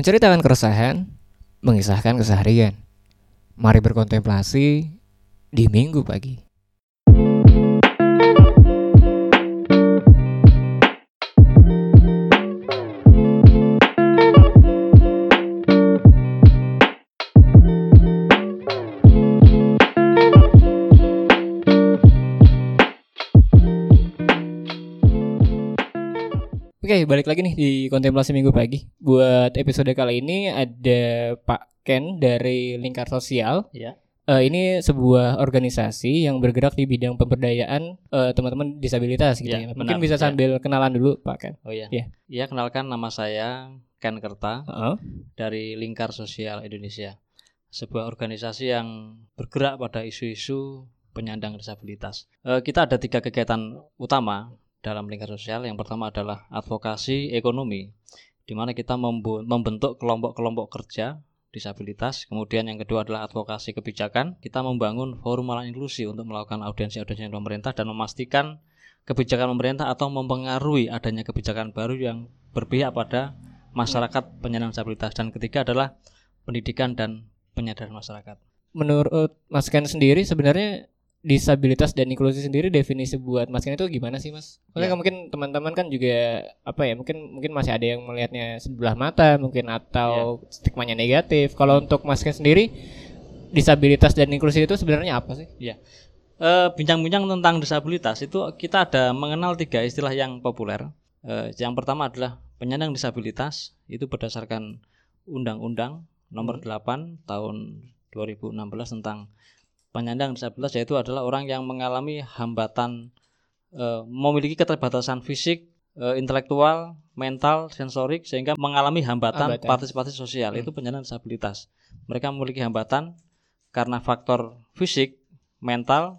Menceritakan keresahan, mengisahkan keseharian. Mari berkontemplasi di Minggu pagi. Balik lagi nih di kontemplasi minggu pagi. Buat episode kali ini ada Pak Ken dari Lingkar Sosial. Ya. Eh, ini sebuah organisasi yang bergerak di bidang pemberdayaan eh, teman-teman disabilitas gitu Ya, ya. Mungkin benar, bisa ya. sambil kenalan dulu Pak Ken. Oh iya. Iya. Iya, kenalkan nama saya Ken Kerta Heeh. dari Lingkar Sosial Indonesia. Sebuah organisasi yang bergerak pada isu-isu penyandang disabilitas. Eh, kita ada tiga kegiatan utama dalam lingkar sosial. Yang pertama adalah advokasi ekonomi, di mana kita membentuk kelompok-kelompok kerja disabilitas. Kemudian yang kedua adalah advokasi kebijakan. Kita membangun forum malang inklusi untuk melakukan audiensi-audiensi pemerintah dan memastikan kebijakan pemerintah atau mempengaruhi adanya kebijakan baru yang berpihak pada masyarakat penyandang disabilitas. Dan ketiga adalah pendidikan dan penyadaran masyarakat. Menurut Mas Ken sendiri sebenarnya disabilitas dan inklusi sendiri definisi buat Mas Ken itu gimana sih Mas? Soalnya Ya. mungkin teman-teman kan juga apa ya mungkin mungkin masih ada yang melihatnya sebelah mata mungkin atau stigmanya negatif. Kalau untuk Mas Ken sendiri disabilitas dan inklusi itu sebenarnya apa sih? Eh, bincang-bincang tentang disabilitas itu kita ada mengenal tiga istilah yang populer. Eh, yang pertama adalah penyandang disabilitas itu berdasarkan Undang-Undang Nomor 8 Tahun 2016 tentang penyandang disabilitas yaitu adalah orang yang mengalami hambatan eh, memiliki keterbatasan fisik, eh, intelektual, mental, sensorik sehingga mengalami hambatan, Hambatan. partisipasi sosial Hmm. itu penyandang disabilitas. Mereka memiliki hambatan karena faktor fisik, mental,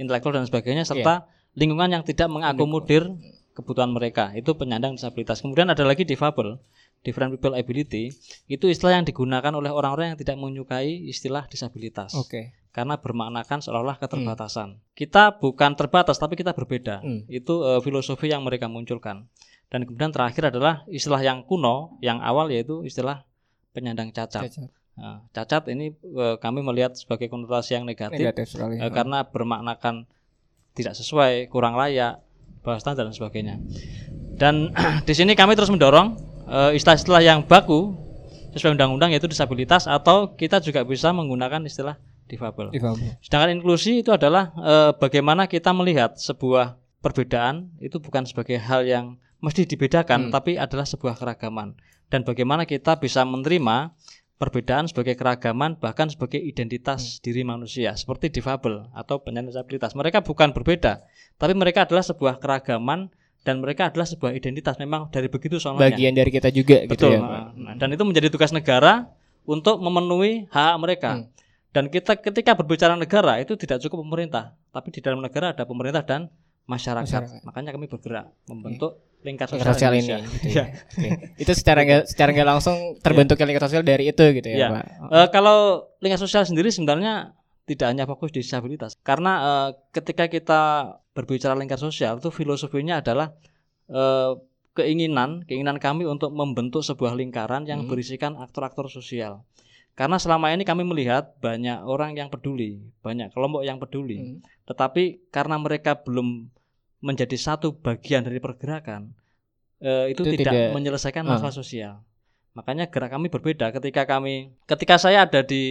intelektual dan sebagainya serta lingkungan yang tidak mengakomodir kebutuhan mereka. Itu penyandang disabilitas. Kemudian ada lagi difabel, different people ability. Itu istilah yang digunakan oleh orang-orang yang tidak menyukai istilah disabilitas Oke. Karena bermaknakan seolah-olah keterbatasan. Kita bukan terbatas tapi kita berbeda. Hmm. Itu eh, filosofi yang mereka munculkan. Dan kemudian terakhir adalah istilah yang kuno, yang awal yaitu istilah penyandang cacat. Cacat. Nah, cacat ini eh, kami melihat sebagai konotasi yang negatif, Negatif sekali. eh, karena bermaknakan tidak sesuai, kurang layak, bawah standar dan sebagainya. Dan di sini kami terus mendorong istilah-istilah yang baku sesuai undang-undang yaitu disabilitas atau kita juga bisa menggunakan istilah difabel. Difabel. Sedangkan inklusi itu adalah eh, bagaimana kita melihat sebuah perbedaan itu bukan sebagai hal yang mesti dibedakan, Hmm. tapi adalah sebuah keragaman. Dan bagaimana kita bisa menerima perbedaan sebagai keragaman bahkan sebagai identitas diri manusia seperti difabel atau penyandang disabilitas. Mereka bukan berbeda, tapi mereka adalah sebuah keragaman dan mereka adalah sebuah identitas. Memang dari begitu sononya. Bagian dari kita juga gitu Betul. ya. Pak. Nah, nah, dan itu menjadi tugas negara untuk memenuhi hak mereka. Hmm. Dan kita ketika berbicara negara itu tidak cukup pemerintah, tapi di dalam negara ada pemerintah dan masyarakat. Masyarakat. Makanya kami bergerak membentuk lingkar Lingkar sosial, sosial ini. Gitu Iya. ya. Oke. Itu secara nggak secara nggak langsung terbentuknya lingkar sosial dari itu gitu ya, Iya. Pak. Eh, kalau lingkar sosial sendiri sebenarnya tidak hanya fokus di disabilitas, karena eh, ketika kita berbicara lingkar sosial itu filosofinya adalah eh, keinginan keinginan kami untuk membentuk sebuah lingkaran yang Hmm. berisikan aktor-aktor sosial. Karena selama ini kami melihat banyak orang yang peduli, banyak kelompok yang peduli, Hmm. tetapi karena mereka belum menjadi satu bagian dari pergerakan, eh, itu, Itu tidak, tidak- menyelesaikan Ah. masalah sosial. Makanya gerak kami berbeda. Ketika kami, ketika saya ada di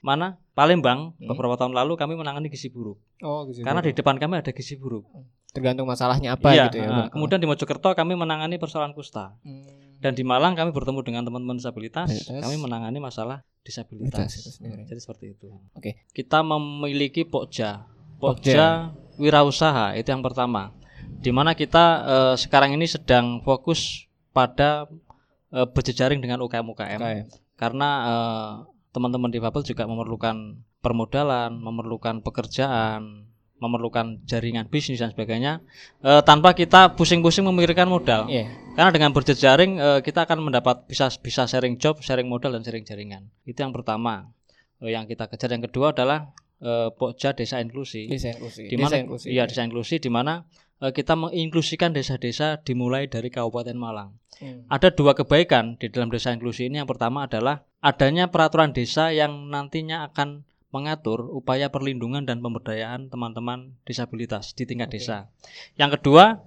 mana Palembang Hmm. beberapa tahun lalu, kami menangani gizi buruk. Oh, gitu. Karena di depan kami ada gizi buruk. tergantung masalahnya apa Iya, gitu ya. ah. Pak. kemudian di Mojokerto kami menangani persoalan kusta. Hmm. Dan di Malang kami bertemu dengan teman-teman disabilitas, Disabilitas. kami menangani masalah disabilitas. Sendiri. Jadi seperti itu. Oke. Kita memiliki Pokja. Pokja. Pokja wirausaha itu yang pertama. Di mana kita eh, sekarang ini sedang fokus pada eh, berjejaring dengan UKM-UKM. Oke. Karena eh, teman-teman difabel juga memerlukan permodalan, memerlukan pekerjaan, memerlukan jaringan bisnis dan sebagainya eh, tanpa kita pusing-pusing memikirkan modal. Iya. Karena dengan berjejaring eh, kita akan mendapat bisa bisa sharing job, sharing modal dan sharing jaringan. Itu yang pertama. Eh, yang kita kejar yang kedua adalah eh, Pokja Desa Inklusi. Desa inklusi. Di mana Desa inklusi. iya desa inklusi di mana eh, kita menginklusikan desa-desa dimulai dari Kabupaten Malang. Hmm. Ada dua kebaikan di dalam desa inklusi ini. Yang pertama adalah adanya peraturan desa yang nantinya akan mengatur upaya perlindungan dan pemberdayaan teman-teman disabilitas di tingkat Oke. desa. Yang kedua,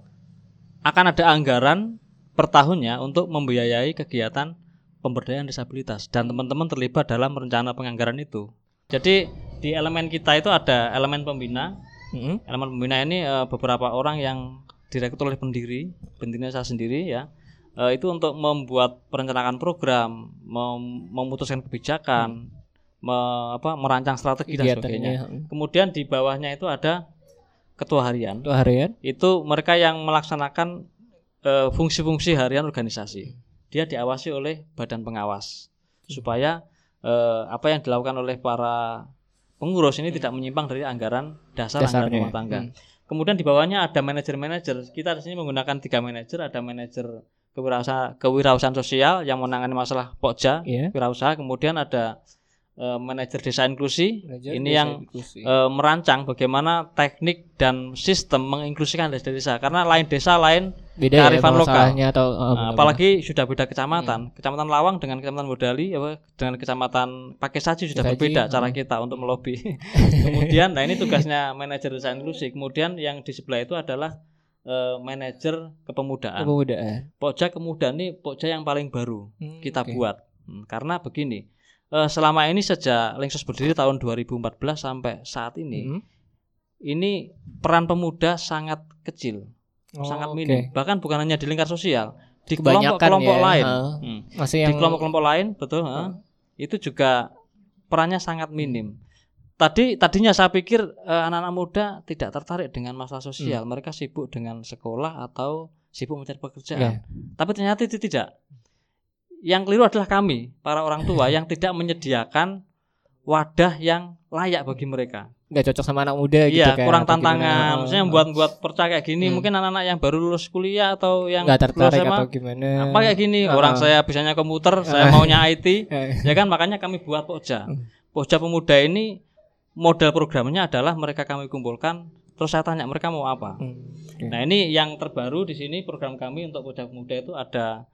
akan ada anggaran per tahunnya untuk membiayai kegiatan pemberdayaan disabilitas dan teman-teman terlibat dalam rencana penganggaran itu. Jadi di elemen kita itu ada elemen pembina. Hmm. Elemen pembina ini eh, beberapa orang yang direkrut oleh pendiri, pendirinya saya sendiri ya. Eh, itu untuk membuat perencanaan program, mem- memutuskan kebijakan, me- apa, merancang strategi dan sebagainya. Hmm. Kemudian di bawahnya itu ada ketua harian. Itu harian. Itu mereka yang melaksanakan eh, fungsi-fungsi harian organisasi. Dia diawasi oleh badan pengawas supaya eh, apa yang dilakukan oleh para pengurus ini tidak menyimpang dari anggaran dasar anggaran Dasarnya. rumah tangga. Hmm. Kemudian di bawahnya ada manajer-manajer. Kita di sini menggunakan tiga manajer. Ada manajer kewirausahaan, kewirausahaan sosial yang menangani masalah pokja, Iya. wirausaha. Kemudian ada eh, manajer desa inklusi. Manajer ini desa yang inklusi. eh, merancang bagaimana teknik dan sistem menginklusikan desa-desa. Karena lain desa lain, beda ya kearifan lokal. masalahnya atau oh, Nah, apalagi sudah beda kecamatan. Hmm. Kecamatan Lawang dengan kecamatan Bodali, apa, dengan kecamatan Pakai Saji sudah Saji, berbeda cara hmm. kita untuk melobi. Kemudian, nah ini tugasnya manajer desa inklusi. Kemudian yang di sebelah itu adalah eh, manajer kepemudaan. kepemudaan. Pokja kemudaan ini pokja yang paling baru Hmm, kita oke. buat. Hmm, karena begini, eh, selama ini sejak Lingsos berdiri tahun 2014 sampai saat ini, Hmm. ini peran pemuda sangat kecil, Oh, sangat oke. minim. Bahkan bukan hanya di lingkar sosial, di kelompok-kelompok ya, lain. Hmm. Masih Di kelompok-kelompok lain, betul, ha, itu juga perannya sangat minim. Tadi tadinya saya pikir eh, anak-anak muda tidak tertarik dengan masalah sosial, mereka sibuk dengan sekolah atau sibuk mencari pekerjaan. Ya. Tapi ternyata itu tidak. Yang keliru adalah kami, para orang tua yang tidak menyediakan wadah yang layak bagi mereka. nggak cocok sama anak muda gitu Iya, kan, kurang tantangan. Maksudnya buat buat percaya kayak gini, Hmm. mungkin anak-anak yang baru lulus kuliah atau yang nggak lulus tertarik SMA, atau gimana apa kayak gini, Ah. orang saya bisanya komputer, saya maunya IT, ya kan makanya kami buat Pokja. Hmm. Pokja pemuda ini model programnya adalah mereka kami kumpulkan, terus saya tanya mereka mau apa. hmm, oke. Nah ini yang terbaru di sini program kami untuk Pokja Pemuda itu ada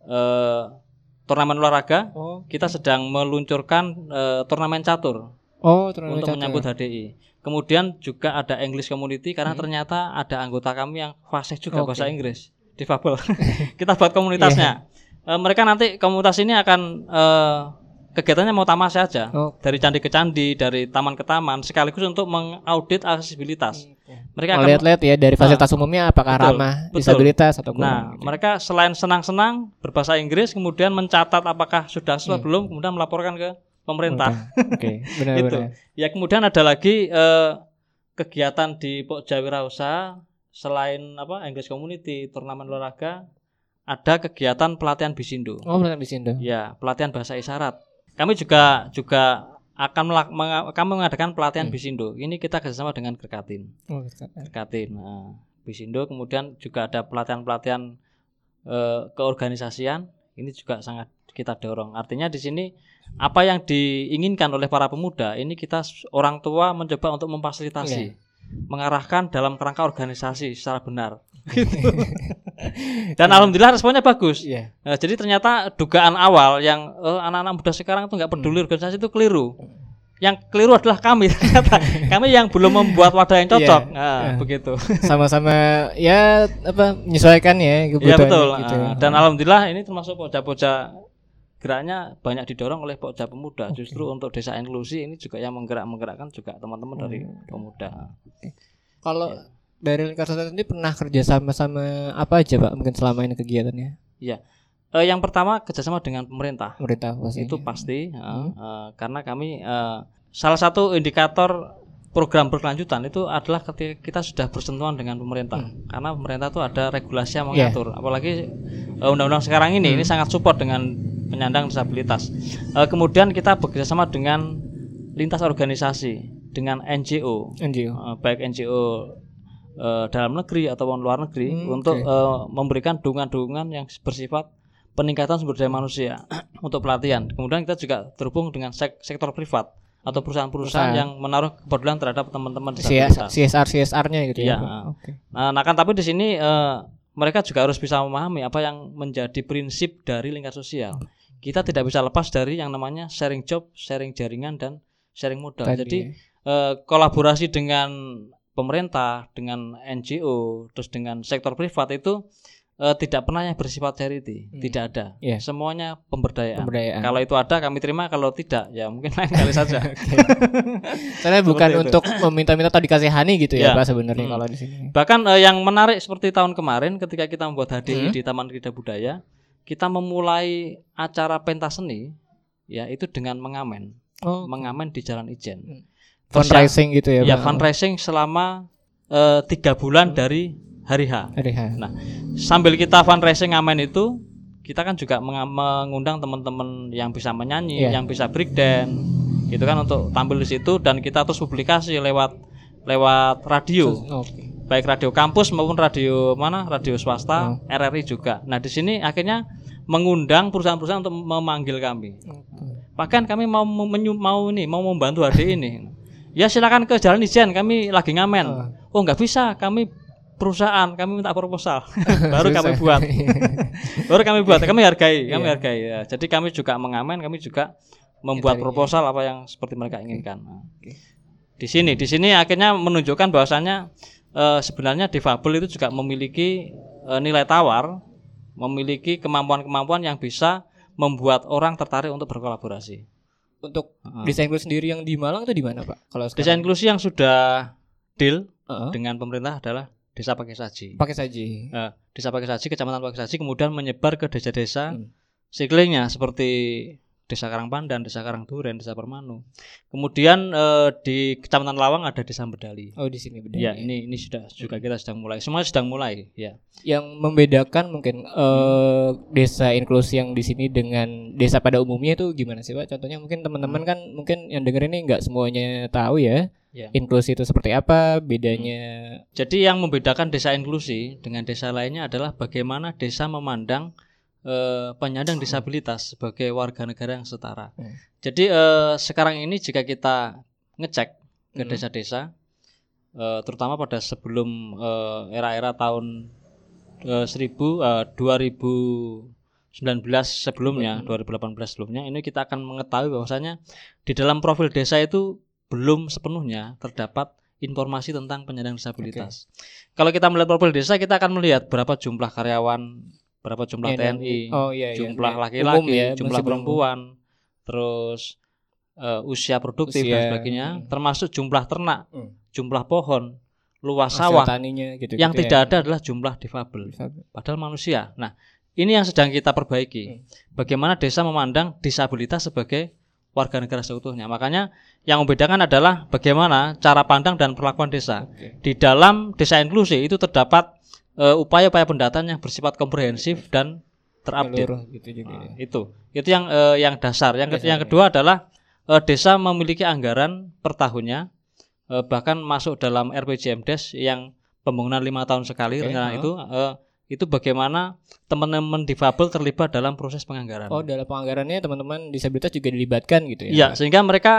eh, turnamen olahraga. oh Kita sedang meluncurkan eh, turnamen catur oh turnamen untuk catur. menyambut HDI. Kemudian juga ada English Community karena Hmm. ternyata ada anggota kami yang fasih juga Oke. bahasa Inggris, difabel. Kita buat komunitasnya. Eh, mereka nanti komunitas ini akan eh, kegiatannya mau tamasya aja. oh Dari candi ke candi, dari taman ke taman, sekaligus untuk mengaudit aksesibilitas. Mereka akan lihat-lihat ya dari fasilitas umumnya apakah Betul, ramah betul. disabilitas atau Nah, kurang. mereka selain senang-senang berbahasa Inggris, kemudian mencatat apakah sudah sesuai Hmm. belum, kemudian melaporkan ke pemerintah. Oke, Itu. benar-benar. Ya, kemudian ada lagi eh, kegiatan di Pokja Wirausaha selain apa English Community, turnamen olahraga, ada kegiatan pelatihan bisindo. Oh, di sini. Ya, pelatihan bahasa isyarat. Kami juga juga akan melak- menga- kami mengadakan pelatihan Hmm. bisindo. Ini kita kerjasama dengan Kerkatin. Oh, keren. Kerkatin. Nah, bisindo kemudian juga ada pelatihan-pelatihan eh, keorganisasian. Ini juga sangat kita dorong. Artinya di sini apa yang diinginkan oleh para pemuda ini kita orang tua mencoba untuk memfasilitasi, Iya. Mengarahkan dalam kerangka organisasi secara benar. Gitu. Dan alhamdulillah responnya bagus. Iya. Nah, jadi ternyata dugaan awal yang eh, anak-anak muda sekarang itu nggak peduli organisasi itu keliru. Yang keliru adalah kami ternyata kami yang belum membuat wadah yang cocok. Iya. Nah, Iya. begitu. Sama-sama ya apa menyesuaikan ya Ya kebutuhan betul. gitu. Ah, Dan alhamdulillah ini termasuk pokja-pokja geraknya banyak didorong oleh pokja pemuda. Oke. Justru untuk desa inklusi ini juga yang menggerak-menggerakkan juga teman-teman dari Hmm. pemuda. Kalau Iya. dari lingkar sosial ini pernah kerja sama sama apa aja Pak mungkin selama ini kegiatannya Eh, yang pertama kerjasama dengan pemerintah. pemerintah pasti itu pasti ya, Hmm. eh, karena kami eh, salah satu indikator program berkelanjutan itu adalah ketika kita sudah bersentuhan dengan pemerintah karena pemerintah itu ada regulasi yang Iya. mengatur apalagi eh, undang-undang sekarang ini ini sangat support dengan penyandang disabilitas Eh, kemudian kita bekerjasama dengan lintas organisasi dengan NGO NGO eh, baik NGO eh, dalam negeri ataupun luar negeri Hmm, untuk oke. eh, memberikan dukungan-dukungan yang bersifat peningkatan sumber daya manusia untuk pelatihan. Kemudian kita juga terhubung dengan sek- sektor privat. atau perusahaan-perusahaan Perusahaan. yang menaruh kepedulian terhadap teman-teman disabilitas. CSR CSR-nya gitu Iya. ya. Pak? Oke. Nah, nah kan tapi di sini eh, mereka juga harus bisa memahami apa yang menjadi prinsip dari lingkar sosial. Kita tidak bisa lepas dari yang namanya sharing job, sharing jaringan dan sharing modal. Tadi Jadi eh, kolaborasi dengan pemerintah, dengan NGO, terus dengan sektor privat itu eh, tidak pernah yang bersifat charity, Hmm. tidak ada. Iya. Semuanya pemberdayaan. pemberdayaan. Kalau itu ada kami terima, kalau tidak ya mungkin lain kali saja. Soalnya bukan itu. untuk meminta-minta atau dikasihani gitu ya. Pak sebenarnya Hmm. kalau di sini. Bahkan eh, yang menarik seperti tahun kemarin ketika kita membuat HDI Hmm. di Taman Krida Budaya, kita memulai acara pentas seni ya itu dengan mengamen, Oh, mengamen di Jalan Ijen. Hmm. Fundraising gitu ya, ya Pak. fundraising selama eh, tiga bulan dari hari H. Hari H. Nah, sambil kita fundraising ngamen itu, kita kan juga mengundang teman-teman yang bisa menyanyi, Iya. yang bisa break dance, gitu kan untuk tampil di situ dan kita terus publikasi lewat lewat radio, Oke. baik radio kampus maupun radio mana, radio swasta, Oh. RRI juga. Nah, di sini akhirnya mengundang perusahaan-perusahaan untuk memanggil kami. Bahkan kami mau menyu- mau ini mau membantu HDI ini. Ya silakan ke Jalan Ijen, kami lagi ngamen. Oh nggak bisa, kami perusahaan, kami minta proposal, baru kami buat, baru kami buat, kami hargai, kami Iya. hargai. Ya. Jadi kami juga mengamen, kami juga membuat proposal apa yang seperti mereka inginkan. Oke. Di sini, di sini akhirnya menunjukkan bahwasannya eh, sebenarnya difabel itu juga memiliki eh, nilai tawar, memiliki kemampuan-kemampuan yang bisa membuat orang tertarik untuk berkolaborasi. Untuk Heeh. desain inklusi sendiri yang di Malang itu di mana, Pak? Kalau Desain inklusi yang sudah deal Heeh. dengan pemerintah adalah Desa Pakai Saji. pakai saja. Eh, Desa Pakai Saji, Kecamatan Pakai Saji, kemudian menyebar ke desa-desa Hmm. sekelilingnya seperti Desa Karangpandan, Desa Karangduren, Desa Permanu. Kemudian eh, di Kecamatan Lawang ada Desa Bedali. Oh, di sini beda. Ya, ini ini sudah juga kita sedang mulai. Semua sedang mulai, ya. Yang membedakan mungkin eh desa inklusi yang di sini dengan desa pada umumnya itu gimana sih, Pak? Contohnya mungkin teman-teman kan mungkin yang denger ini nggak semuanya tahu ya. Ya. Inklusi itu seperti apa, bedanya Jadi yang membedakan desa inklusi dengan desa lainnya adalah bagaimana desa memandang eh, penyandang disabilitas sebagai warga negara yang setara. Hmm. Jadi eh, sekarang ini jika kita ngecek ke Hmm. desa-desa, eh, terutama pada sebelum era-era tahun eh, 1000 eh, 2019 sebelumnya, 2018 sebelumnya, ini kita akan mengetahui bahwasanya di dalam profil desa itu belum sepenuhnya terdapat informasi tentang penyandang disabilitas. Kalau kita melihat profil desa, kita akan melihat berapa jumlah karyawan, berapa jumlah TNI, Oh iya, iya. jumlah Umum laki-laki, ya, jumlah perempuan, terus eh, usia produktif dan Usia, sebagainya, hmm. termasuk jumlah ternak, Hmm. jumlah pohon, luas sawah. taninya gitu Yang tidak ada adalah jumlah difabel, padahal manusia. Nah, ini yang sedang kita perbaiki. Hmm. Bagaimana desa memandang disabilitas sebagai warga negara seutuhnya. Makanya yang membedakan adalah bagaimana cara pandang dan perlakuan desa. Oke. Di dalam desa inklusi itu terdapat eh, upaya-upaya pendataan yang bersifat komprehensif dan terupdate. Menyeluruh gitu juga. Nah, ya. itu itu yang eh, yang dasar. Yang Dasar, yang ya. kedua adalah eh, desa memiliki anggaran per tahunnya eh, bahkan masuk dalam RPJMDes yang pembangunan lima tahun sekali rencana oh. itu eh, itu bagaimana teman-teman difabel terlibat dalam proses penganggaran. Oh, dalam penganggarannya teman-teman disabilitas juga dilibatkan gitu ya. Iya, Pak? sehingga mereka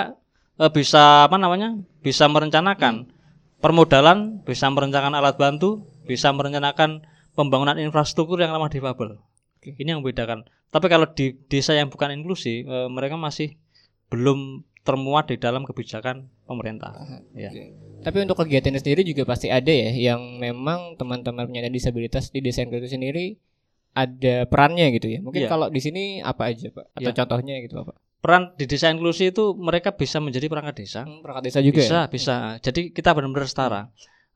eh, bisa apa namanya? bisa merencanakan Hmm. permodalan, bisa merencanakan alat bantu, bisa merencanakan pembangunan infrastruktur yang ramah difabel. Oke. Ini yang membedakan. Tapi kalau di desa yang bukan inklusi, eh, mereka masih belum termuat di dalam kebijakan pemerintah. Ya. Oke. Tapi untuk kegiatan sendiri juga pasti ada ya yang memang teman-teman penyandang disabilitas di desa inklusi sendiri ada perannya gitu ya. Mungkin Iya. kalau di sini apa aja, Pak? Atau Iya. contohnya gitu, Pak? Peran di desa inklusi itu mereka bisa menjadi perangkat desa. Hmm, perangkat desa juga bisa, ya. bisa. Jadi kita benar-benar setara.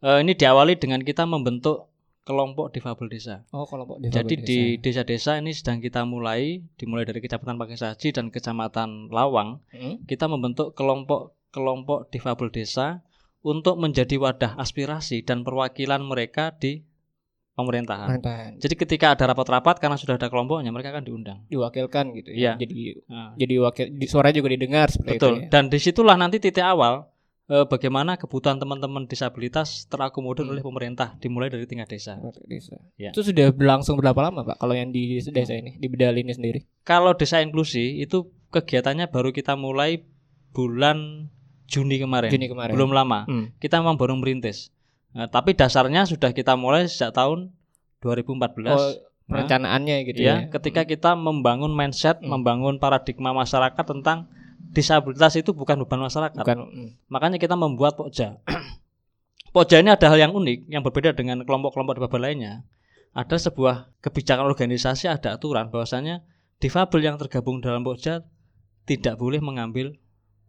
Eh, ini diawali dengan kita membentuk kelompok difabel desa. Oh, kelompok Jadi difabel di desa. desa-desa ini sedang kita mulai, dimulai dari Kecamatan Pakai Saji dan Kecamatan Lawang, Hmm? kita membentuk kelompok-kelompok difabel desa untuk menjadi wadah aspirasi dan perwakilan mereka di pemerintahan. Pemerintahan. Jadi ketika ada rapat-rapat karena sudah ada kelompoknya, mereka akan diundang. diwakilkan gitu Iya. ya. Jadi Nah, jadi wakil di, suara juga didengar seperti betul. itu ya. Dan di situlah nanti titik awal eh, bagaimana kebutuhan teman-teman disabilitas terakomodir Hmm. oleh pemerintah, dimulai dari tingkat desa. Desa. Ya. Itu sudah berlangsung berapa lama, Pak? Kalau yang di desa ini, di Bedali ini sendiri? Kalau desa inklusi itu kegiatannya baru kita mulai bulan Juni kemarin. Juni kemarin. Belum lama. Hmm. Kita memang baru merintis. Nah, tapi dasarnya sudah kita mulai sejak tahun 2014. Oh, perencanaannya gitu ya. ya, ketika kita membangun mindset, Hmm. membangun paradigma masyarakat tentang disabilitas itu bukan beban masyarakat. Bukan hmm. Makanya kita membuat Pokja. Pokja ini ada hal yang unik yang berbeda dengan kelompok-kelompok difabel lainnya. Ada sebuah kebijakan organisasi, ada aturan bahwasanya difabel yang tergabung dalam Pokja tidak boleh mengambil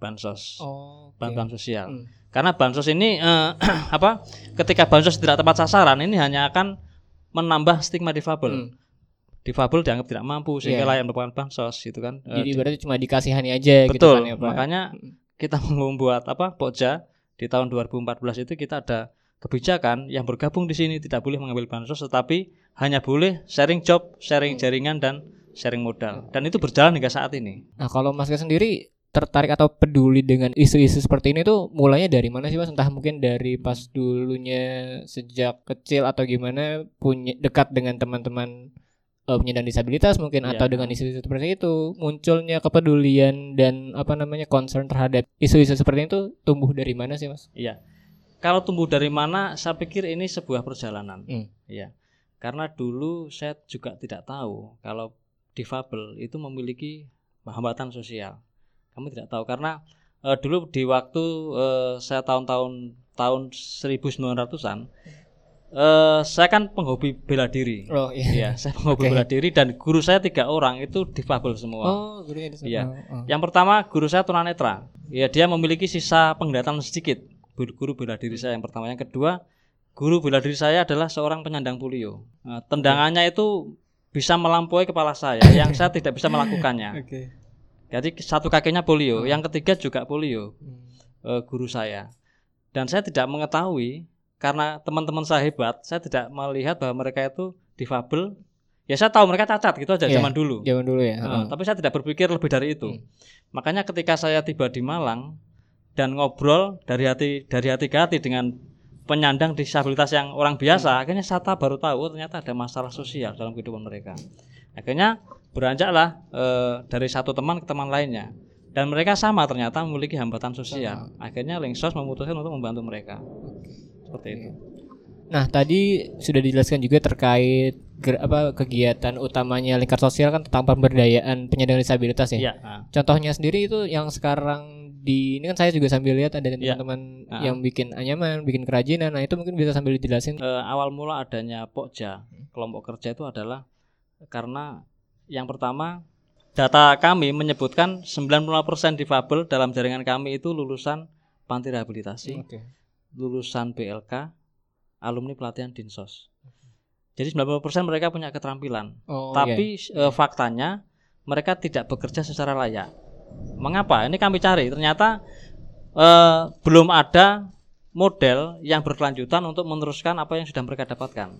bansos, Oh. oke. bantuan sosial. Hmm. Karena bansos ini eh, apa? Ketika bansos tidak tepat sasaran, ini hanya akan menambah stigma difabel. Hmm. Difabel dianggap tidak mampu sehingga Iya. layak mendapatkan bansos gitu kan. Eh, Jadi berarti cuma dikasihani aja gitu Betul. kan ya, Pak. makanya kita membuat apa Pokja di tahun 2014 itu kita ada kebijakan yang bergabung di sini tidak boleh mengambil bansos tetapi hanya boleh sharing job, sharing jaringan dan sharing modal. Dan itu berjalan hingga saat ini. Nah, kalau Mas Gas sendiri tertarik atau peduli dengan isu-isu seperti ini tuh mulainya dari mana sih Mas? Entah mungkin dari pas dulunya sejak kecil atau gimana punya dekat dengan teman-teman eh, penyandang disabilitas mungkin Iya. atau dengan isu-isu seperti itu munculnya kepedulian dan apa namanya concern terhadap isu-isu seperti itu tumbuh dari mana sih Mas? Iya. Kalau tumbuh dari mana? Saya pikir ini sebuah perjalanan. Hmm. Iya. Karena dulu saya juga tidak tahu kalau difabel itu memiliki hambatan sosial. Kamu tidak tahu karena eh, dulu di waktu eh, saya tahun-tahun tahun 1900-an eh, saya kan penghobi bela diri. Oh iya. Iya, saya penghobi Oke. bela diri dan guru saya tiga orang itu difabel semua. Oh, gurunya di sana. Iya. Oh, oh. Yang pertama guru saya tunanetra. Ya dia memiliki sisa penglihatan sedikit. Guru- bela diri saya yang pertama. Yang kedua guru bela diri saya adalah seorang penyandang polio. Nah, tendangannya itu bisa melampaui kepala saya yang saya tidak bisa melakukannya. Oke. Jadi satu kakinya polio, yang ketiga juga polio Hmm. eh, guru saya. Dan saya tidak mengetahui karena teman-teman saya hebat, saya tidak melihat bahwa mereka itu difabel. Ya saya tahu mereka cacat gitu aja Iya. zaman dulu. Zaman dulu ya. Heeh, tapi saya tidak berpikir lebih dari itu. Hmm. Makanya ketika saya tiba di Malang dan ngobrol dari hati dari hati ke hati dengan penyandang disabilitas yang orang biasa, akhirnya saya tahu- baru tahu oh, ternyata ada masalah sosial dalam kehidupan mereka. Akhirnya beranjaklah eh, dari satu teman ke teman lainnya. Dan mereka sama ternyata memiliki hambatan sosial. Akhirnya Linksos memutuskan untuk membantu mereka. Seperti itu. Nah, tadi sudah dijelaskan juga terkait ger- apa kegiatan utamanya lingkar sosial kan tentang pemberdayaan penyandang disabilitas ya. Iya. nah. Contohnya sendiri itu yang sekarang di ini kan saya juga sambil lihat ada Iya. teman-teman Ah. yang bikin anyaman, bikin kerajinan. Nah, itu mungkin bisa sambil dijelasin. Eh, awal mula adanya Pokja kelompok kerja itu adalah karena yang pertama data kami menyebutkan 90% difabel dalam jaringan kami itu lulusan panti rehabilitasi, Oke. Lulusan BLK, alumni pelatihan Dinsos. Jadi 90% mereka punya keterampilan, Oh, tapi eh, faktanya mereka tidak bekerja secara layak. Mengapa? Ini kami cari. Ternyata eh, belum ada model yang berkelanjutan untuk meneruskan apa yang sudah mereka dapatkan.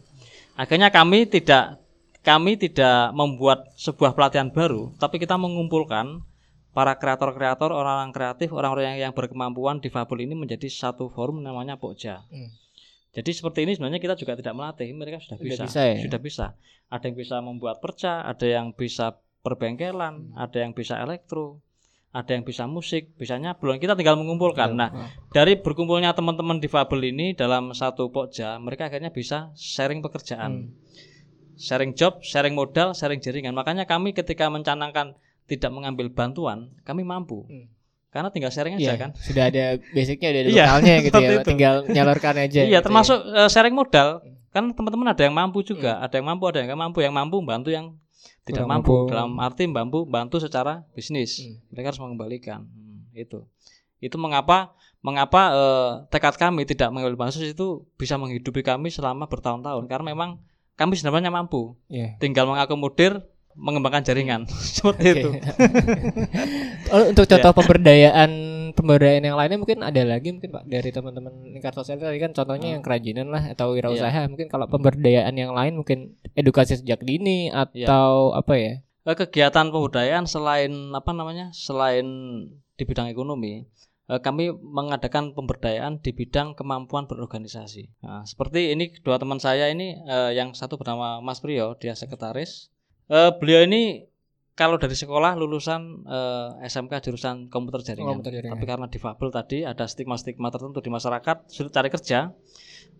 Akhirnya kami tidak kami tidak membuat sebuah pelatihan baru, tapi kita mengumpulkan para kreator-kreator, orang-orang kreatif, orang-orang yang, yang berkemampuan difabel ini menjadi satu forum namanya Pokja. Hmm. Jadi seperti ini sebenarnya kita juga tidak melatih, mereka sudah Sudah bisa, bisa ya? sudah bisa. Ada yang bisa membuat perca, ada yang bisa perbengkelan, ada yang bisa elektro, ada yang bisa musik, bisa nyablon. Kita tinggal mengumpulkan. Nah, Oh. dari berkumpulnya teman-teman difabel ini dalam satu pokja, mereka akhirnya bisa sharing pekerjaan, sharing job, sharing modal, sharing jaringan. Makanya kami ketika mencanangkan tidak mengambil bantuan, kami mampu. Hmm. Karena tinggal sharing Iya, aja kan. Sudah ada basicnya ada Iya, lokalnya gitu ya. itu. Tinggal nyalurkan aja. Iya, gitu termasuk eh, sharing modal. Kan teman-teman ada yang mampu juga, Hmm. ada yang mampu, ada yang nggak mampu. Yang mampu bantu yang tidak Kurang mampu. mampu. Dalam arti mampu bantu secara bisnis. Hmm. Mereka harus mengembalikan. Hmm, itu. Itu mengapa mengapa eh, tekad kami tidak mengambil bansos itu bisa menghidupi kami selama bertahun-tahun karena memang kami sebenarnya mampu. Iya. Tinggal mengakomodir mengembangkan jaringan. Seperti itu. Oh, untuk contoh Ya. pemberdayaan pemberdayaan yang lainnya mungkin ada lagi mungkin Pak dari teman-teman lingkar sosial. Tadi kan contohnya Hmm. yang kerajinan lah atau wirausaha. Mungkin kalau pemberdayaan yang lain mungkin edukasi sejak dini Iya. atau apa ya? Eh, kegiatan pemberdayaan selain apa namanya selain di bidang ekonomi eh, kami mengadakan pemberdayaan di bidang kemampuan berorganisasi. Nah, seperti ini dua teman saya ini eh, yang satu bernama Mas Priyo dia sekretaris Eh, beliau ini kalau dari sekolah lulusan eh, SMK jurusan komputer jaringan. Komputer jaringan. Tapi karena difabel tadi ada stigma-stigma tertentu di masyarakat, sulit cari kerja,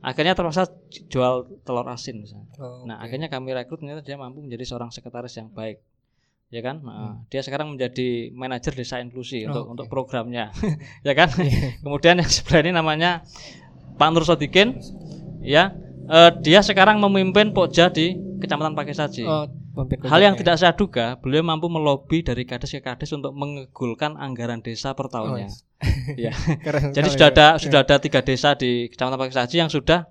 akhirnya terpaksa jual telur asin misalnya. Oh, Nah, oke. akhirnya kami rekrut ternyata dia mampu menjadi seorang sekretaris yang baik. Ya kan? Nah, Hmm. dia sekarang menjadi manajer desa inklusi Oh, untuk oke. untuk programnya. ya kan? Iya. Kemudian yang sebelah ini namanya Pak Nur Sodikin. Ya. Eh, dia sekarang memimpin Pokja di Kecamatan Pakesaji. Oh, Hal yang tidak saya duga, beliau mampu melobi dari kades ke kades untuk mengegulkan anggaran desa per Oh, tahunnya. iya. Ya. Keren Jadi sudah ya. ada sudah ada tiga desa di Kecamatan Pakesaji yang sudah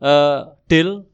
eh, deal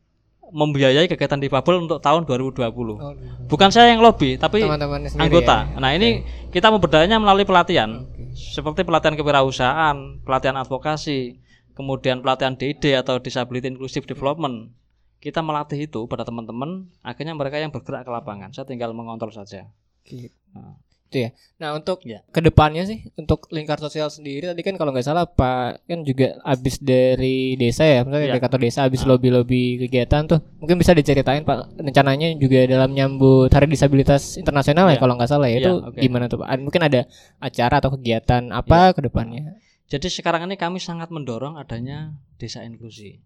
membiayai kegiatan difabel untuk tahun 2020. Oh, Bukan saya yang lobby, tapi sendiri anggota. ya. Nah, ini kita memberdayanya melalui pelatihan. Oke. Seperti pelatihan kewirausahaan, pelatihan advokasi, kemudian pelatihan DID atau Disability Inclusive Development. Kita melatih itu pada teman-teman, akhirnya mereka yang bergerak ke lapangan. Saya tinggal mengontrol saja. Gitu. Nah. Itu ya. Nah untuk Ya. ke depannya sih untuk lingkar sosial sendiri tadi kan kalau nggak salah Pak kan juga habis dari desa ya, misalnya Ya. dari kantor desa habis Ah. lobby-lobby kegiatan tuh mungkin bisa diceritain Pak rencananya juga dalam nyambut Hari Disabilitas Internasional ya, Ya. kalau nggak salah ya, Ya, itu oke. gimana tuh Pak? Mungkin ada acara atau kegiatan apa ke depannya? Jadi sekarang ini kami sangat mendorong adanya desa inklusi.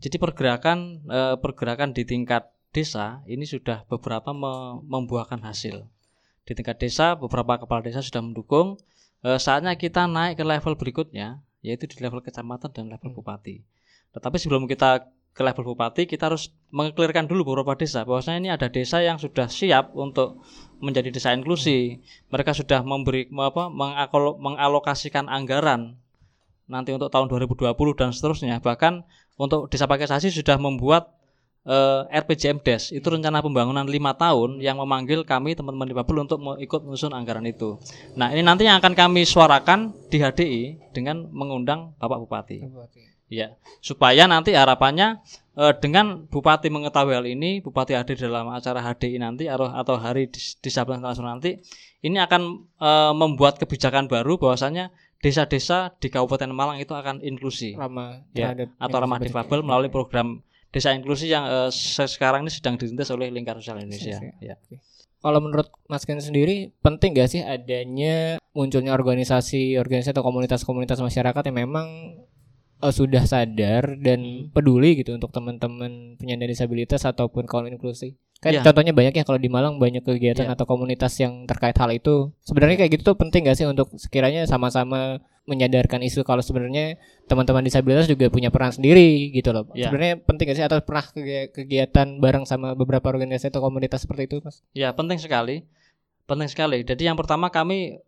Jadi pergerakan eh, pergerakan di tingkat desa ini sudah beberapa me- membuahkan hasil. Di tingkat desa beberapa kepala desa sudah mendukung. Eh, saatnya kita naik ke level berikutnya yaitu di level kecamatan dan level bupati. Tetapi sebelum kita ke level bupati kita harus mengklirkan dulu beberapa desa bahwasanya ini ada desa yang sudah siap untuk menjadi desa inklusi. Mereka sudah memberi apa mengalokasikan anggaran nanti untuk tahun 2020 dan seterusnya. Bahkan untuk Desa Pakesasi sudah membuat eh, RPJM Des itu rencana pembangunan lima tahun yang memanggil kami teman-teman di Babel untuk ikut menyusun anggaran itu. Nah ini nanti yang akan kami suarakan di HDI dengan mengundang Bapak Bupati. Ya, supaya nanti harapannya eh, dengan Bupati mengetahui hal ini, Bupati hadir dalam acara HDI nanti atau, atau Hari Dis- Disabilitas Nasional nanti, ini akan eh, membuat kebijakan baru bahwasanya desa-desa di Kabupaten Malang itu akan inklusi Ramah Ya, atau ramah difabel melalui program desa inklusi yang se- sekarang ini sedang dirintis oleh Lingkar Sosial Indonesia. Ya. Kalau menurut Mas Ken sendiri penting gak sih adanya munculnya organisasi organisasi atau komunitas-komunitas masyarakat yang memang eh, sudah sadar dan Hmm. peduli gitu untuk teman-teman penyandang disabilitas ataupun kaum inklusi. Kan Iya. contohnya banyak ya kalau di Malang banyak kegiatan Iya. atau komunitas yang terkait hal itu. Sebenarnya kayak gitu tuh penting gak sih untuk sekiranya sama-sama menyadarkan isu kalau sebenarnya teman-teman disabilitas juga punya peran sendiri gitu loh. Iya. Sebenarnya penting gak sih atau pernah kegi- kegiatan bareng sama beberapa organisasi atau komunitas seperti itu, Mas? Ya, penting sekali. Penting sekali. Jadi yang pertama kami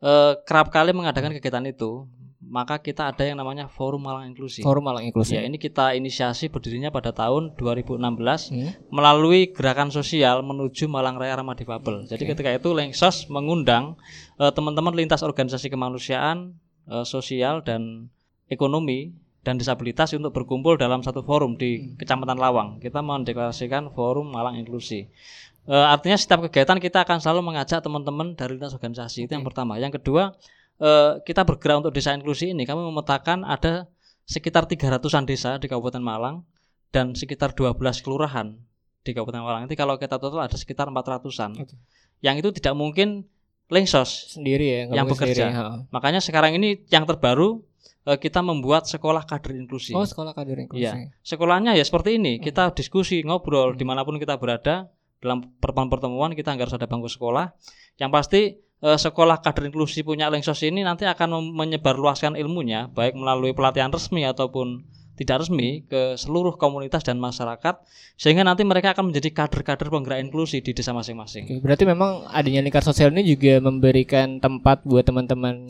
eh, kerap kali mengadakan kegiatan itu, maka kita ada yang namanya Forum Malang Inklusi. Forum Malang Inklusi. Ya, ini kita inisiasi berdirinya pada tahun 2016 Hmm. melalui gerakan sosial menuju Malang Raya Ramah Difabel. Jadi Oke. ketika itu Lengsos mengundang eh, teman-teman lintas organisasi kemanusiaan, eh, sosial dan ekonomi dan disabilitas untuk berkumpul dalam satu forum di Kecamatan Lawang. Kita mendeklarasikan Forum Malang Inklusi. Eh, artinya setiap kegiatan kita akan selalu mengajak teman-teman dari lintas organisasi. Itu yang pertama. Yang kedua, eh, kita bergerak untuk desa inklusi ini. Kami memetakan ada sekitar 300-an desa di Kabupaten Malang dan sekitar 12 kelurahan di Kabupaten Malang. Nanti kalau kita total ada sekitar 400-an. Oke. Yang itu tidak mungkin lengsos. sendiri ya Yang bekerja. sendiri, ha. Makanya sekarang ini yang terbaru eh, kita membuat sekolah kader inklusi. Oh sekolah kader inklusi. Iya. Sekolahnya ya seperti ini. Hmm. Kita diskusi, ngobrol di mana pun kita berada dalam pertemuan-pertemuan kita nggak harus ada bangku sekolah. Yang pasti sekolah kader inklusi punya Lengsos ini nanti akan menyebarluaskan ilmunya baik melalui pelatihan resmi ataupun tidak resmi ke seluruh komunitas dan masyarakat sehingga nanti mereka akan menjadi kader-kader penggerak inklusi di desa masing-masing. Berarti memang adanya lingkar sosial ini juga memberikan tempat buat teman-teman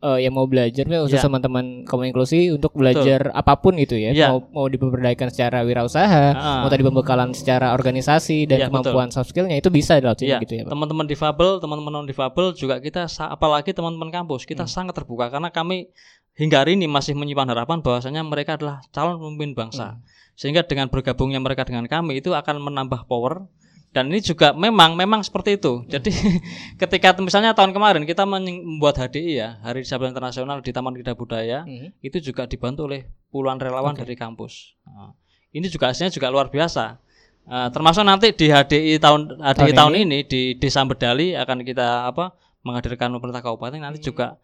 eh, yang mau belajar, ya, khusus Ya. teman-teman kaum inklusi untuk belajar apa pun gitu ya. Ya. Mau mau dipemberdayaan secara wirausaha, Ah. mau tadi pembekalan secara organisasi dan Ya, kemampuan soft skillnya itu bisa sini Iya, gitu ya. Teman-teman difabel, teman-teman non difabel juga kita apalagi teman-teman kampus kita Hmm. sangat terbuka karena kami hingga hari ini masih menyimpan harapan bahwasanya mereka adalah calon pemimpin bangsa. Hmm. Sehingga dengan bergabungnya mereka dengan kami itu akan menambah power dan ini juga memang memang seperti itu. Jadi ketika misalnya tahun kemarin kita membuat HDI ya, Hari Disabilitas Internasional di Taman Kita Budaya, Hmm. itu juga dibantu oleh puluhan relawan Oke. dari kampus. Nah, ini juga hasilnya juga luar biasa. Uh, termasuk nanti di HDI tahun HDI tahun, Tahun ini. di Desa Bedali akan kita apa menghadirkan pemerintah kabupaten nanti juga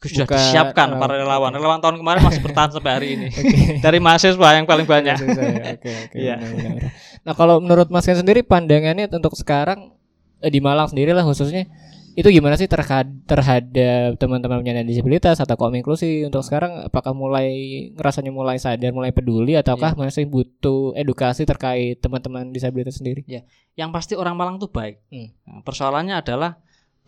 sudah Buka disiapkan relawan. para relawan. Relawan tahun kemarin masih bertahan sampai hari ini. Oke. Dari mahasiswa yang paling banyak. Saya. Oke, oke. Iya. Nah, kalau menurut Mas Ken sendiri pandangannya untuk sekarang eh, di Malang sendiri lah khususnya itu gimana sih terhad- terhadap teman-teman penyandang disabilitas atau kaum inklusi untuk sekarang apakah mulai ngerasanya mulai sadar, mulai peduli ataukah Iya. masih butuh edukasi terkait teman-teman disabilitas sendiri? Yang pasti orang Malang tuh baik. Hmm. Nah, persoalannya adalah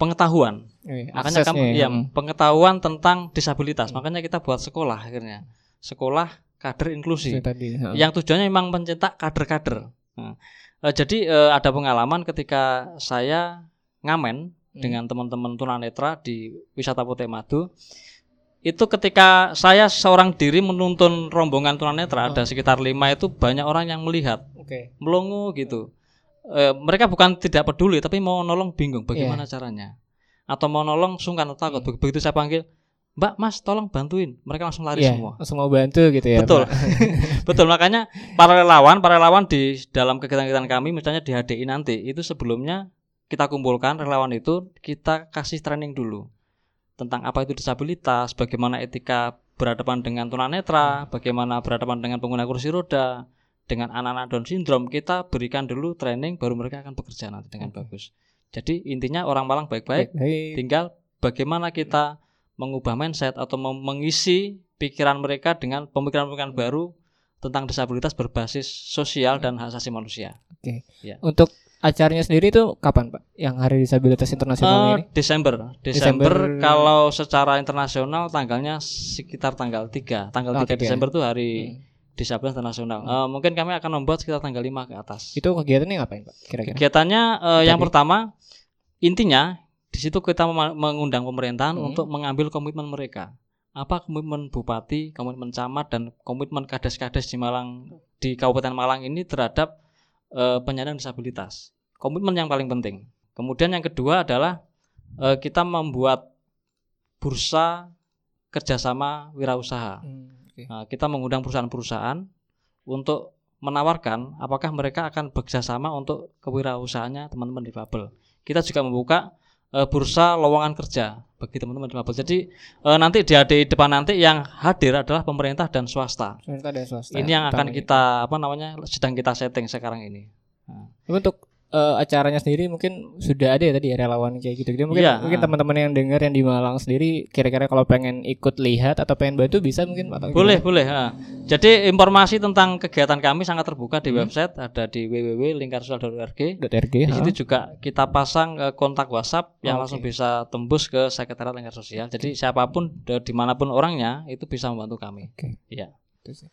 pengetahuan. Oke, Makanya kamu ya pengetahuan tentang disabilitas. Hmm. Makanya kita buat sekolah akhirnya. Sekolah kader inklusi. Tadi. ha. Yang tujuannya memang mencetak kader-kader. Nah, eh, jadi eh, ada pengalaman ketika saya ngamen Hmm. dengan teman-teman tunanetra di wisata Potek Madu. Itu ketika saya seorang diri menuntun rombongan tunanetra Oh. ada sekitar lima itu banyak orang yang melihat Oke. melongo gitu. Eh, mereka bukan tidak peduli tapi mau nolong bingung bagaimana Iya. caranya. Atau mau nolong sungkan atau takut. Hmm. Begitu saya panggil, "Mbak, Mas, tolong bantuin." Mereka langsung lari Iya, semua. langsung mau bantu gitu ya. Betul. Betul, makanya para relawan, para relawan di dalam kegiatan-kegiatan kami misalnya di HDI nanti itu sebelumnya kita kumpulkan relawan itu kita kasih training dulu tentang apa itu disabilitas, bagaimana etika berhadapan dengan tunanetra, bagaimana berhadapan dengan pengguna kursi roda, dengan anak-anak Down syndrome, kita berikan dulu training baru mereka akan bekerja nanti dengan bagus. Jadi intinya orang Malang baik-baik, Baik. tinggal bagaimana kita mengubah mindset atau mengisi pikiran mereka dengan pemikiran-pemikiran baru tentang disabilitas berbasis sosial dan hak asasi manusia. Untuk acaranya sendiri itu kapan, Pak? Yang Hari Disabilitas Internasional Eh, ini? Desember. Desember, Desember. kalau secara internasional tanggalnya sekitar tanggal 3. Tanggal Oh, 3 tiga. Desember itu hari Hmm. Disabilitas internasional. Eh, mungkin kami akan membuat sekitar tanggal 5 ke atas. Itu kegiatannya ngapain, Pak? Kira-kira? Kegiatannya eh, yang pertama intinya di situ kita mengundang pemerintahan Hmm. untuk mengambil komitmen mereka. Apa komitmen bupati, komitmen camat dan komitmen kades-kades di Malang di Kabupaten Malang ini terhadap eh, penyandang disabilitas. Komitmen yang paling penting. Kemudian yang kedua adalah eh, kita membuat bursa kerjasama wirausaha. Hmm, oke. Nah, kita mengundang perusahaan-perusahaan untuk menawarkan apakah mereka akan bekerjasama untuk kewirausahaannya teman-teman difabel. Kita juga membuka eh, bursa lowongan kerja bagi teman-teman difabel. Jadi eh, nanti di di depan nanti yang hadir adalah pemerintah dan swasta. Pemerintah dan swasta. Ini yang akan kita apa namanya sedang kita setting sekarang ini. Tapi untuk eh, acaranya sendiri mungkin sudah ada ya tadi ya relawan kayak gitu. gitu. Mungkin Iya, mungkin ah. teman-teman yang dengar yang di Malang sendiri kira-kira kalau pengen ikut lihat atau pengen bantu bisa mungkin atau Boleh, gimana? boleh. ha. Jadi informasi tentang kegiatan kami sangat terbuka di Hmm. website ada di www.lingkarsosial.org. .rg. Di ha? situ juga kita pasang eh, kontak WhatsApp yang Oh, langsung bisa tembus ke Sekretariat Lingkar Sosial. Jadi siapa pun de- di mana pun orangnya itu bisa membantu kami. Itu sih.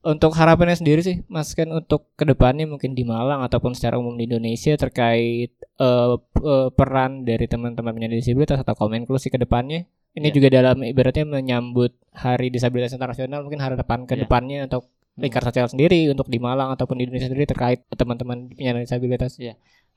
Untuk harapannya sendiri sih, Mas kan untuk ke depannya mungkin di Malang ataupun secara umum di Indonesia terkait p- eh, peran dari teman-teman penyandang disabilitas atau kaum inklusi ke depannya. Ini Iya. juga dalam ibaratnya menyambut Hari Disabilitas Internasional mungkin harapan ke Iya. depannya untuk lingkar sosial sendiri untuk di Malang ataupun di Indonesia sendiri terkait teman-teman penyandang disabilitas.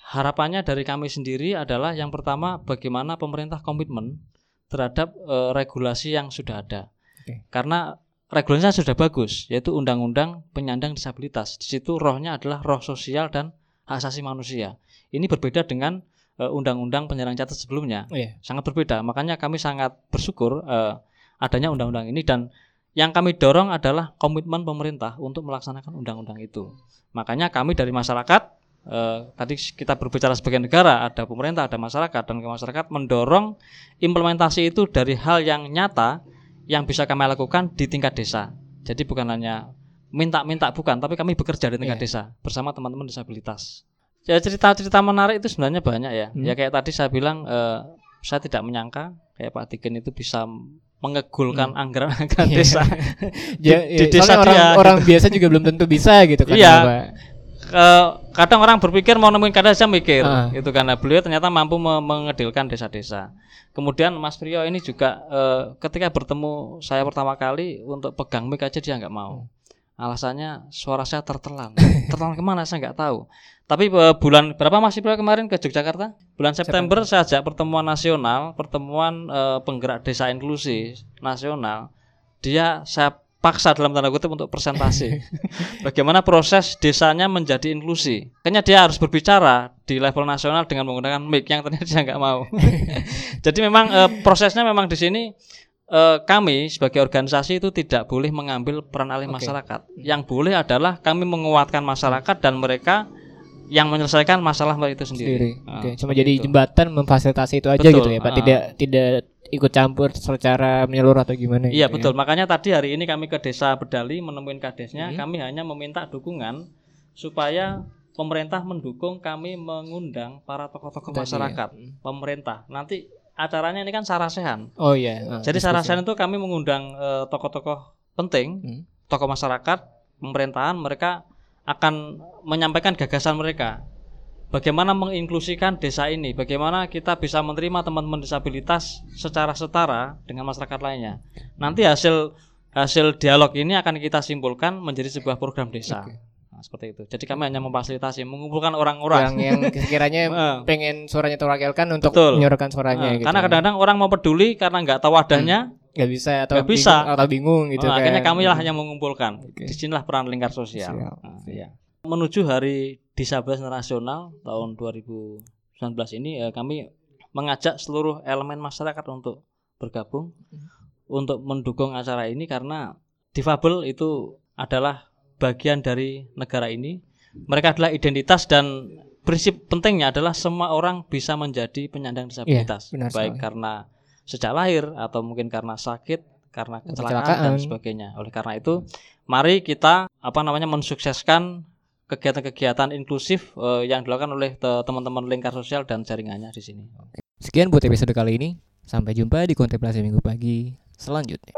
Harapannya dari kami sendiri adalah yang pertama bagaimana pemerintah komitmen terhadap eh, regulasi yang sudah ada. Oke. Karena regulasinya sudah bagus, yaitu Undang-Undang Penyandang Disabilitas. Di situ rohnya adalah roh sosial dan hak asasi manusia. Ini berbeda dengan eh, Undang-Undang Penyandang Cacat sebelumnya. Oh iya. sangat berbeda. Makanya kami sangat bersyukur eh, adanya undang-undang ini dan yang kami dorong adalah komitmen pemerintah untuk melaksanakan undang-undang itu. Makanya kami dari masyarakat eh, tadi kita berbicara sebagai negara, ada pemerintah, ada masyarakat dan masyarakat mendorong implementasi itu dari hal yang nyata yang bisa kami lakukan di tingkat desa. Jadi bukan hanya minta-minta bukan, tapi kami bekerja di tingkat Iya. desa bersama teman-teman disabilitas. Ya cerita-cerita menarik itu sebenarnya banyak ya. Hmm. Ya kayak tadi saya bilang eh, saya tidak menyangka kayak Pak Tiken itu bisa mengegulkan anggaran-anggaran Iya. desa. Ja- di iya, desa soalnya orang dia, orang biasa juga belum tentu bisa gitu kan. Iya. Pak. Eh, kadang orang berpikir mau nemuin kada saja mikir Ah. itu karena beliau ternyata mampu me- mengedilkan desa-desa. Kemudian Mas Priyo ini juga eh, ketika bertemu saya pertama kali untuk pegang mic aja dia nggak mau. Alasannya suara saya tertelan. tertelan ke mana saya nggak tahu. Tapi eh, bulan berapa Mas Priyo kemarin ke Yogyakarta? Bulan September, saya ajak pertemuan nasional, pertemuan eh, penggerak desa inklusi nasional. Dia saya paksa dalam tanda kutip untuk presentasi. Bagaimana proses desanya menjadi inklusi. Kayaknya dia harus berbicara di level nasional dengan menggunakan mic yang ternyata dia nggak mau. Jadi memang e, prosesnya memang di sini e, kami sebagai organisasi itu tidak boleh mengambil peran alih okay. masyarakat. Yang boleh adalah kami menguatkan masyarakat dan mereka yang menyelesaikan masalah itu sendiri. sendiri. Nah, Oke, cuma jadi itu. jembatan memfasilitasi itu aja betul. gitu ya, Pak. Tidak uh, tidak ikut campur secara menyeluruh atau gimana Iya, gitu ya? betul. Ya? Makanya tadi hari ini kami ke Desa Bedali menemuin kadesnya, hmm. kami hanya meminta dukungan supaya pemerintah mendukung kami mengundang para tokoh-tokoh masyarakat, ya. pemerintah. Nanti acaranya ini kan sarasehan. Oh iya. Uh, Jadi sarasehan itu kami mengundang uh, tokoh-tokoh penting, hmm. tokoh masyarakat, pemerintahan, mereka akan menyampaikan gagasan mereka bagaimana menginklusikan desa ini, bagaimana kita bisa menerima teman-teman disabilitas secara setara dengan masyarakat lainnya. Nanti hasil hasil dialog ini akan kita simpulkan menjadi sebuah program desa. Okay. Nah, seperti itu. Jadi kami hanya memfasilitasi, mengumpulkan orang-orang yang, yang sekiranya pengen suaranya terwakilkan untuk Betul. menyuarakan suaranya. Nah, gitu karena ya. kadang-kadang orang mau peduli karena nggak tahu wadahnya, hmm. nggak bisa atau nggak bisa bingung, atau bingung gitu. Nah, kan. Akhirnya kami lah yang mengumpulkan. Okay. Di sinilah peran lingkar sosial. Nah, iya. Menuju hari disabilitas nasional tahun 2019 ini eh, kami mengajak seluruh elemen masyarakat untuk bergabung hmm. untuk mendukung acara ini karena difabel itu adalah bagian dari negara ini. Mereka adalah identitas dan prinsip pentingnya adalah semua orang bisa menjadi penyandang disabilitas, ya, baik karena sejak lahir atau mungkin karena sakit, karena kecelakaan, kecelakaan dan sebagainya. Oleh karena itu, mari kita apa namanya mensukseskan kegiatan-kegiatan inklusif uh, yang dilakukan oleh teman-teman lingkar sosial dan jaringannya di sini. Sekian buat episode kali ini. Sampai jumpa di kontemplasi minggu pagi selanjutnya.